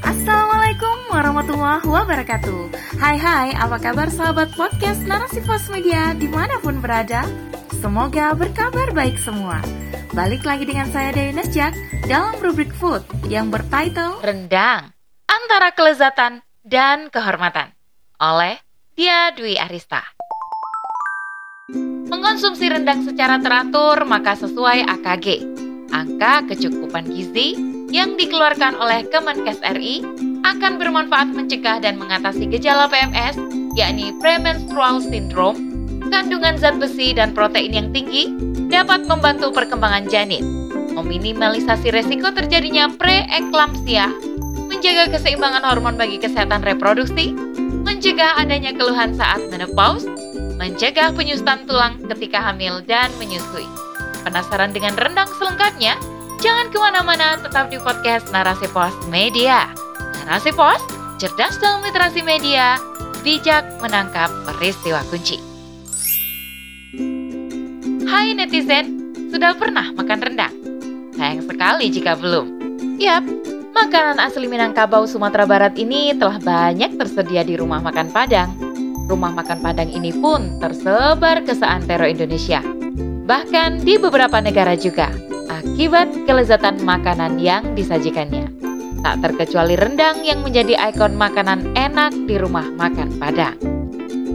Assalamualaikum warahmatullahi wabarakatuh. Hai hai, apa kabar sahabat podcast Narasi Pos Media di mana pun berada? Semoga berkabar baik semua. Balik lagi dengan saya Dewi Nesjak dalam rubrik food yang bertitle Rendang Antara Kelezatan dan Kehormatan. Oleh Dia Dwi Arista. Mengonsumsi rendang secara teratur maka sesuai AKG Angka kecukupan gizi yang dikeluarkan oleh Kemenkes RI akan bermanfaat mencegah dan mengatasi gejala PMS, yakni premenstrual syndrome, kandungan zat besi dan protein yang tinggi, dapat membantu perkembangan janin, meminimalisasi resiko terjadinya preeklampsia, menjaga keseimbangan hormon bagi kesehatan reproduksi, mencegah adanya keluhan saat menopause, mencegah penyusutan tulang ketika hamil dan menyusui. Penasaran dengan rendang selengkapnya? Jangan ke mana-mana, tetap di podcast Narasi Pos Media. Narasi Pos, cerdas dalam literasi media, bijak menangkap peristiwa kunci. Hai netizen, sudah pernah makan rendang? Sayang sekali jika belum. Yap, makanan asli Minangkabau Sumatera Barat ini telah banyak tersedia di rumah makan Padang. Rumah makan Padang ini pun tersebar ke seantero Indonesia. Bahkan di beberapa negara juga akibat kelezatan makanan yang disajikannya. Tak terkecuali rendang yang menjadi ikon makanan enak di rumah makan Padang.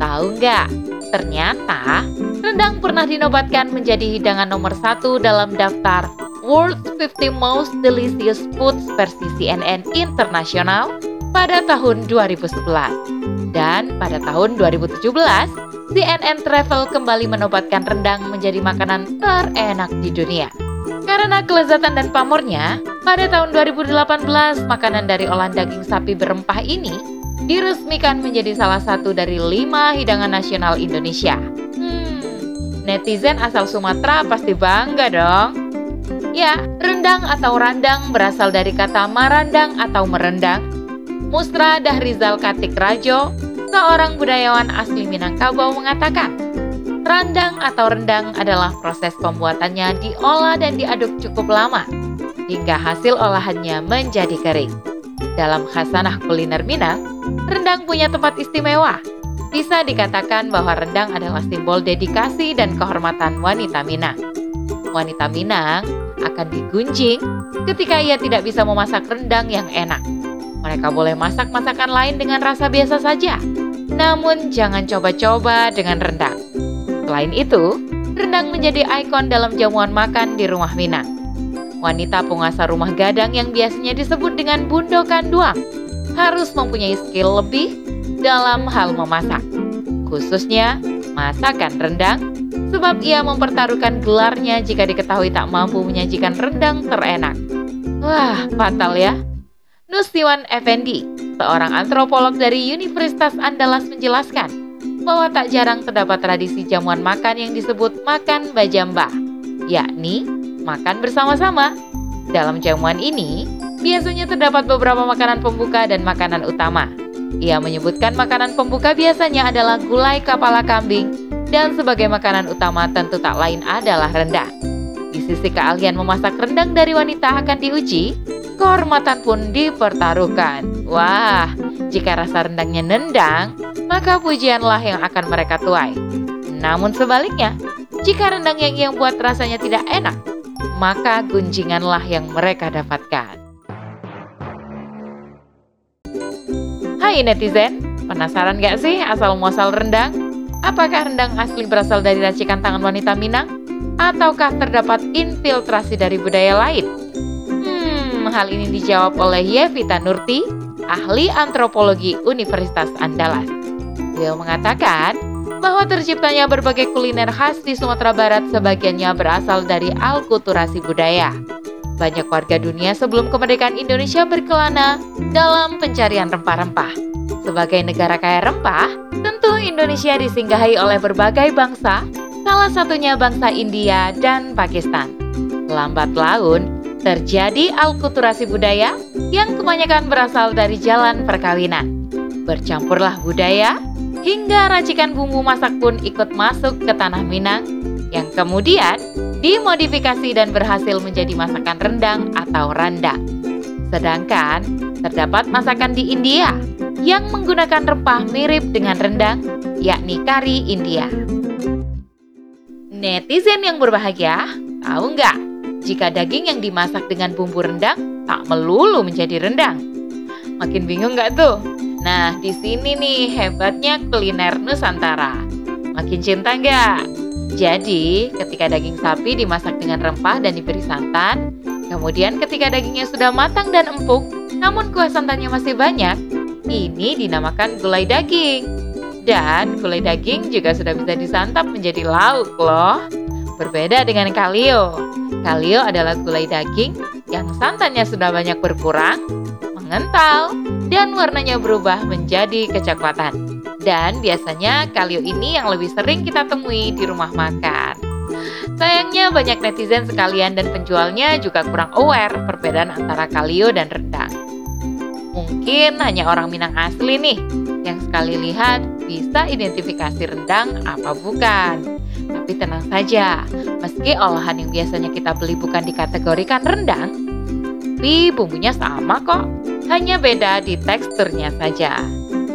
Tahu nggak? Ternyata rendang pernah dinobatkan menjadi hidangan nomor satu dalam daftar World 50 Most Delicious Foods versi CNN Internasional pada tahun 2011. Dan pada tahun 2017, CNN Travel kembali menobatkan rendang menjadi makanan terenak di dunia. Karena kelezatan dan pamornya, pada tahun 2018 makanan dari olahan daging sapi berempah ini diresmikan menjadi salah satu dari lima hidangan nasional Indonesia. Hmm, netizen asal Sumatera pasti bangga dong. Ya, rendang atau randang berasal dari kata marandang atau merendang. Mustra Dahrizal Katik Rajo, seorang budayawan asli Minangkabau mengatakan, Randang atau rendang adalah proses pembuatannya diolah dan diaduk cukup lama hingga hasil olahannya menjadi kering. Dalam khasanah kuliner Minang, rendang punya tempat istimewa. Bisa dikatakan bahwa rendang adalah simbol dedikasi dan kehormatan wanita Minang. Wanita Minang akan digunjing ketika ia tidak bisa memasak rendang yang enak. Mereka boleh masak masakan lain dengan rasa biasa saja, namun jangan coba-coba dengan rendang Selain itu, rendang menjadi ikon dalam jamuan makan di rumah Minang. Wanita penguasa rumah gadang yang biasanya disebut dengan Bundo Kanduang harus mempunyai skill lebih dalam hal memasak, khususnya masakan rendang, sebab ia mempertaruhkan gelarnya jika diketahui tak mampu menyajikan rendang terenak. Wah, fatal ya. Nustiwan Effendi, seorang antropolog dari Universitas Andalas menjelaskan, bahwa tak jarang terdapat tradisi jamuan makan yang disebut makan bajamba, yakni makan bersama-sama. Dalam jamuan ini, biasanya terdapat beberapa makanan pembuka dan makanan utama. Ia menyebutkan makanan pembuka biasanya adalah gulai kepala kambing dan sebagai makanan utama tentu tak lain adalah rendang. Di sisi keahlian memasak rendang dari wanita akan diuji, kehormatan pun dipertaruhkan. Wah, jika rasa rendangnya nendang, maka pujianlah yang akan mereka tuai. Namun sebaliknya, jika rendang yang ia buat rasanya tidak enak, maka gunjinganlah yang mereka dapatkan. Hai netizen, penasaran gak sih asal muasal rendang? Apakah rendang asli berasal dari racikan tangan wanita Minang? Ataukah terdapat infiltrasi dari budaya lain? Hmm, hal ini dijawab oleh Yevita Nurti, ahli antropologi Universitas Andalas. Beliau mengatakan bahwa terciptanya berbagai kuliner khas di Sumatera Barat sebagiannya berasal dari alkulturasi budaya. Banyak warga dunia sebelum kemerdekaan Indonesia berkelana dalam pencarian rempah-rempah. Sebagai negara kaya rempah, tentu Indonesia disinggahi oleh berbagai bangsa, salah satunya bangsa India dan Pakistan. Lambat laun, terjadi alkulturasi budaya yang kebanyakan berasal dari jalan perkawinan. Bercampurlah budaya, hingga racikan bumbu masak pun ikut masuk ke tanah Minang yang kemudian dimodifikasi dan berhasil menjadi masakan rendang atau randang. Sedangkan terdapat masakan di India yang menggunakan rempah mirip dengan rendang, yakni kari India. Netizen yang berbahagia, tahu nggak? Jika daging yang dimasak dengan bumbu rendang tak melulu menjadi rendang. Makin bingung nggak tuh? Nah, di sini nih hebatnya kuliner Nusantara. Makin cinta nggak? Jadi, ketika daging sapi dimasak dengan rempah dan diberi santan, kemudian ketika dagingnya sudah matang dan empuk, namun kuah santannya masih banyak, ini dinamakan gulai daging. Dan gulai daging juga sudah bisa disantap menjadi lauk loh. Berbeda dengan kalio. Kalio adalah gulai daging yang santannya sudah banyak berkurang, mengental, dan warnanya berubah menjadi kecoklatan. Dan biasanya kalio ini yang lebih sering kita temui di rumah makan. Sayangnya banyak netizen sekalian dan penjualnya juga kurang aware perbedaan antara kalio dan rendang. Mungkin hanya orang Minang asli nih yang sekali lihat bisa identifikasi rendang apa bukan. Tapi tenang saja, meski olahan yang biasanya kita beli bukan dikategorikan rendang, tapi bumbunya sama kok, hanya beda di teksturnya saja.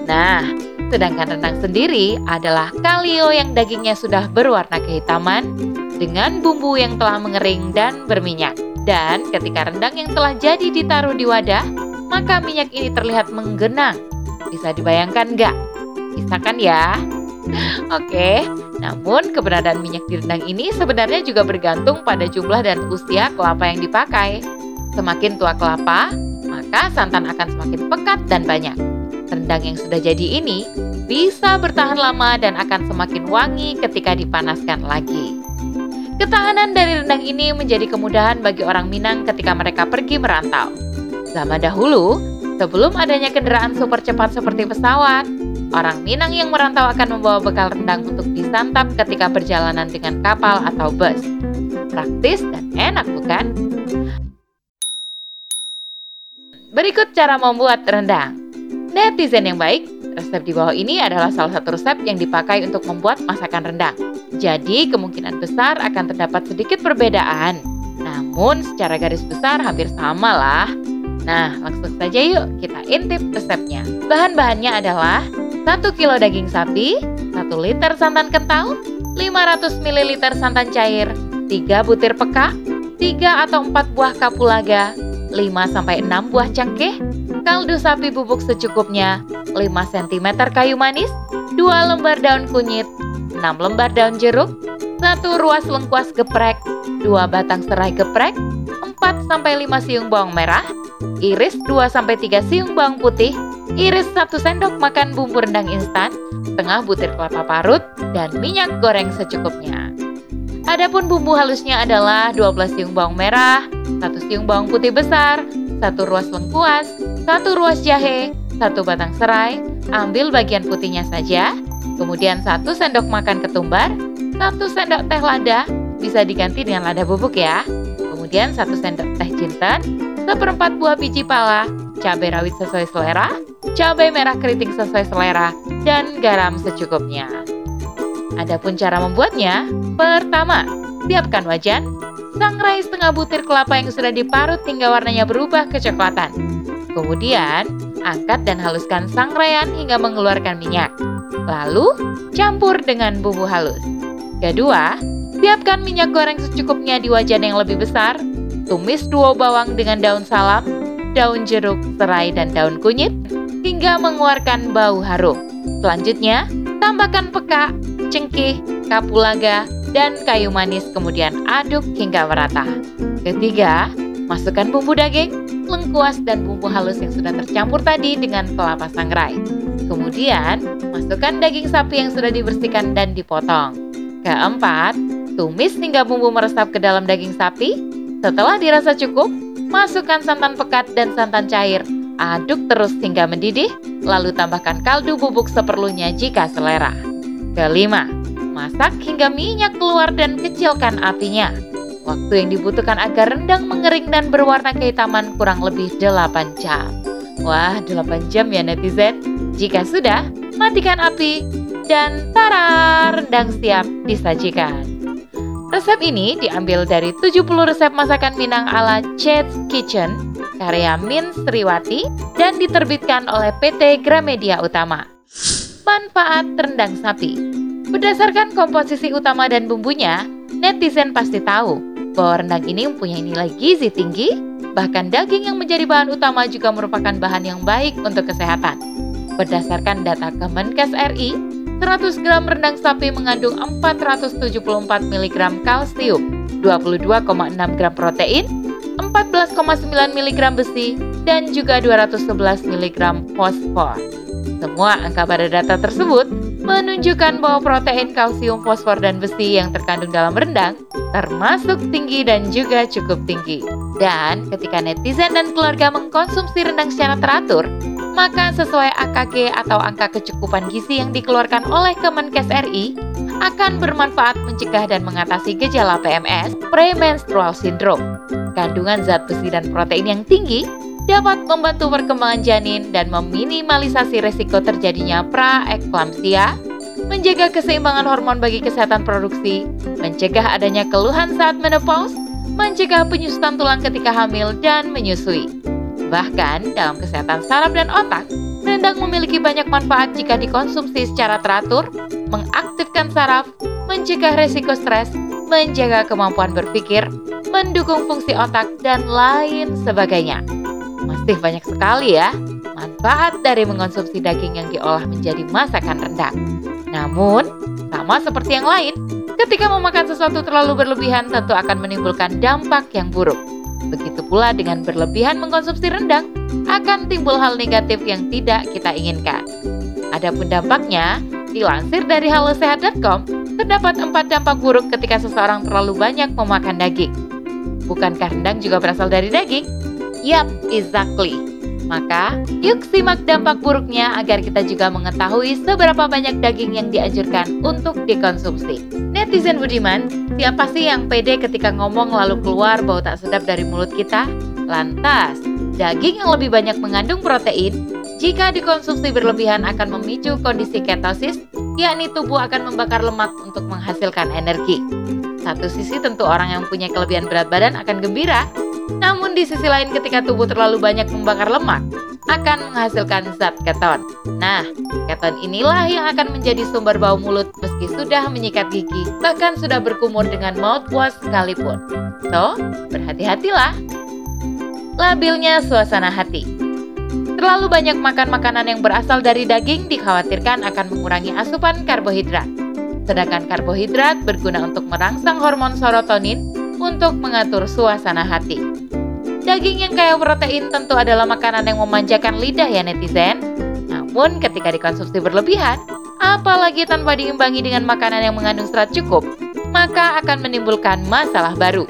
Nah, sedangkan rendang sendiri adalah kalio yang dagingnya sudah berwarna kehitaman dengan bumbu yang telah mengering dan berminyak. Dan ketika rendang yang telah jadi ditaruh di wadah, maka minyak ini terlihat menggenang. Bisa dibayangkan nggak? Bisa kan ya? Oke, namun keberadaan minyak di rendang ini sebenarnya juga bergantung pada jumlah dan usia kelapa yang dipakai. Semakin tua kelapa, maka santan akan semakin pekat dan banyak. Rendang yang sudah jadi ini bisa bertahan lama dan akan semakin wangi ketika dipanaskan lagi. Ketahanan dari rendang ini menjadi kemudahan bagi orang Minang ketika mereka pergi merantau. Zaman dahulu, sebelum adanya kendaraan super cepat seperti pesawat, orang Minang yang merantau akan membawa bekal rendang untuk disantap ketika perjalanan dengan kapal atau bus. Praktis dan enak bukan? Berikut cara membuat rendang. Netizen yang baik, resep di bawah ini adalah salah satu resep yang dipakai untuk membuat masakan rendang. Jadi kemungkinan besar akan terdapat sedikit perbedaan. Namun secara garis besar hampir sama lah. Nah, langsung saja yuk kita intip resepnya. Bahan-bahannya adalah 1 kilo daging sapi, 1 liter santan kental, 500 ml santan cair, 3 butir peka, 3 atau 4 buah kapulaga, 5-6 buah cengkeh, kaldu sapi bubuk secukupnya, 5 cm kayu manis, 2 lembar daun kunyit, 6 lembar daun jeruk, 1 ruas lengkuas geprek, 2 batang serai geprek, 4-5 siung bawang merah, Iris 2-3 siung bawang putih, iris 1 sendok makan bumbu rendang instan, setengah butir kelapa parut, dan minyak goreng secukupnya. Adapun bumbu halusnya adalah 12 siung bawang merah, 1 siung bawang putih besar, 1 ruas lengkuas, 1 ruas jahe, 1 batang serai, ambil bagian putihnya saja, kemudian 1 sendok makan ketumbar, 1 sendok teh lada, bisa diganti dengan lada bubuk ya, kemudian 1 sendok teh jinten, seperempat buah biji pala, cabai rawit sesuai selera, cabai merah keriting sesuai selera, dan garam secukupnya. Adapun cara membuatnya, pertama, siapkan wajan, sangrai setengah butir kelapa yang sudah diparut hingga warnanya berubah kecoklatan. Kemudian, angkat dan haluskan sangraian hingga mengeluarkan minyak. Lalu, campur dengan bumbu halus. Kedua, siapkan minyak goreng secukupnya di wajan yang lebih besar Tumis dua bawang dengan daun salam, daun jeruk, serai, dan daun kunyit hingga mengeluarkan bau harum. Selanjutnya, tambahkan peka, cengkeh, kapulaga, dan kayu manis kemudian aduk hingga merata. Ketiga, masukkan bumbu daging, lengkuas, dan bumbu halus yang sudah tercampur tadi dengan kelapa sangrai. Kemudian, masukkan daging sapi yang sudah dibersihkan dan dipotong. Keempat, tumis hingga bumbu meresap ke dalam daging sapi, setelah dirasa cukup, masukkan santan pekat dan santan cair. Aduk terus hingga mendidih, lalu tambahkan kaldu bubuk seperlunya jika selera. Kelima, masak hingga minyak keluar dan kecilkan apinya. Waktu yang dibutuhkan agar rendang mengering dan berwarna kehitaman kurang lebih 8 jam. Wah, 8 jam ya netizen. Jika sudah, matikan api dan tara, rendang siap disajikan. Resep ini diambil dari 70 resep masakan Minang ala Chet's Kitchen karya Min Sriwati, dan diterbitkan oleh PT Gramedia Utama. Manfaat rendang sapi Berdasarkan komposisi utama dan bumbunya, netizen pasti tahu bahwa rendang ini mempunyai nilai gizi tinggi, bahkan daging yang menjadi bahan utama juga merupakan bahan yang baik untuk kesehatan. Berdasarkan data Kemenkes RI, 100 gram rendang sapi mengandung 474 mg kalsium, 22,6 gram protein, 14,9 mg besi, dan juga 211 mg fosfor. Semua angka pada data tersebut menunjukkan bahwa protein, kalsium, fosfor, dan besi yang terkandung dalam rendang termasuk tinggi dan juga cukup tinggi. Dan ketika netizen dan keluarga mengkonsumsi rendang secara teratur, maka sesuai AKG atau angka kecukupan gizi yang dikeluarkan oleh Kemenkes RI akan bermanfaat mencegah dan mengatasi gejala PMS, premenstrual syndrome. Kandungan zat besi dan protein yang tinggi dapat membantu perkembangan janin dan meminimalisasi resiko terjadinya praeklamsia, menjaga keseimbangan hormon bagi kesehatan produksi, mencegah adanya keluhan saat menopause, mencegah penyusutan tulang ketika hamil dan menyusui. Bahkan dalam kesehatan saraf dan otak, rendang memiliki banyak manfaat jika dikonsumsi secara teratur, mengaktifkan saraf, mencegah resiko stres, menjaga kemampuan berpikir, mendukung fungsi otak, dan lain sebagainya. Masih banyak sekali ya manfaat dari mengonsumsi daging yang diolah menjadi masakan rendang. Namun, sama seperti yang lain, ketika memakan sesuatu terlalu berlebihan tentu akan menimbulkan dampak yang buruk. Begitu pula dengan berlebihan mengkonsumsi rendang, akan timbul hal negatif yang tidak kita inginkan. Adapun dampaknya, dilansir dari halosehat.com, terdapat empat dampak buruk ketika seseorang terlalu banyak memakan daging. Bukankah rendang juga berasal dari daging? Yap, exactly. Maka, yuk simak dampak buruknya agar kita juga mengetahui seberapa banyak daging yang dianjurkan untuk dikonsumsi. Netizen Budiman, siapa sih yang pede ketika ngomong lalu keluar bau tak sedap dari mulut kita? Lantas, daging yang lebih banyak mengandung protein, jika dikonsumsi berlebihan akan memicu kondisi ketosis, yakni tubuh akan membakar lemak untuk menghasilkan energi. Satu sisi tentu orang yang punya kelebihan berat badan akan gembira, namun di sisi lain ketika tubuh terlalu banyak membakar lemak, akan menghasilkan zat keton. Nah, keton inilah yang akan menjadi sumber bau mulut meski sudah menyikat gigi, bahkan sudah berkumur dengan mouthwash sekalipun. So, berhati-hatilah. Labilnya suasana hati. Terlalu banyak makan makanan yang berasal dari daging dikhawatirkan akan mengurangi asupan karbohidrat. Sedangkan karbohidrat berguna untuk merangsang hormon serotonin untuk mengatur suasana hati. Daging yang kaya protein tentu adalah makanan yang memanjakan lidah ya netizen. Namun ketika dikonsumsi berlebihan, apalagi tanpa diimbangi dengan makanan yang mengandung serat cukup, maka akan menimbulkan masalah baru,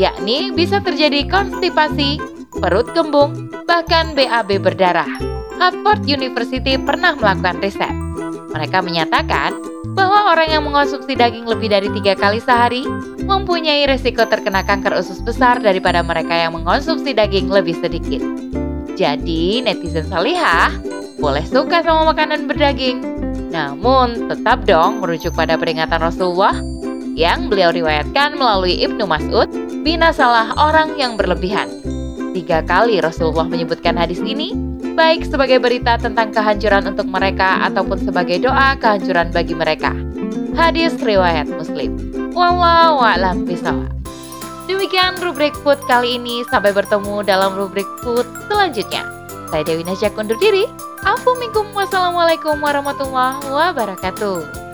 yakni bisa terjadi konstipasi, perut kembung, bahkan BAB berdarah. Harvard University pernah melakukan riset. Mereka menyatakan bahwa orang yang mengonsumsi daging lebih dari tiga kali sehari mempunyai resiko terkena kanker usus besar daripada mereka yang mengonsumsi daging lebih sedikit. Jadi, netizen salihah boleh suka sama makanan berdaging, namun tetap dong merujuk pada peringatan Rasulullah yang beliau riwayatkan melalui Ibnu Mas'ud, binasalah orang yang berlebihan. Tiga kali Rasulullah menyebutkan hadis ini, baik sebagai berita tentang kehancuran untuk mereka ataupun sebagai doa kehancuran bagi mereka. Hadis riwayat Muslim. Wallahu a'lam bishawab. Demikian rubrik food kali ini. Sampai bertemu dalam rubrik food selanjutnya. Saya Dewi Najak undur diri. Assalamualaikum warahmatullahi wabarakatuh.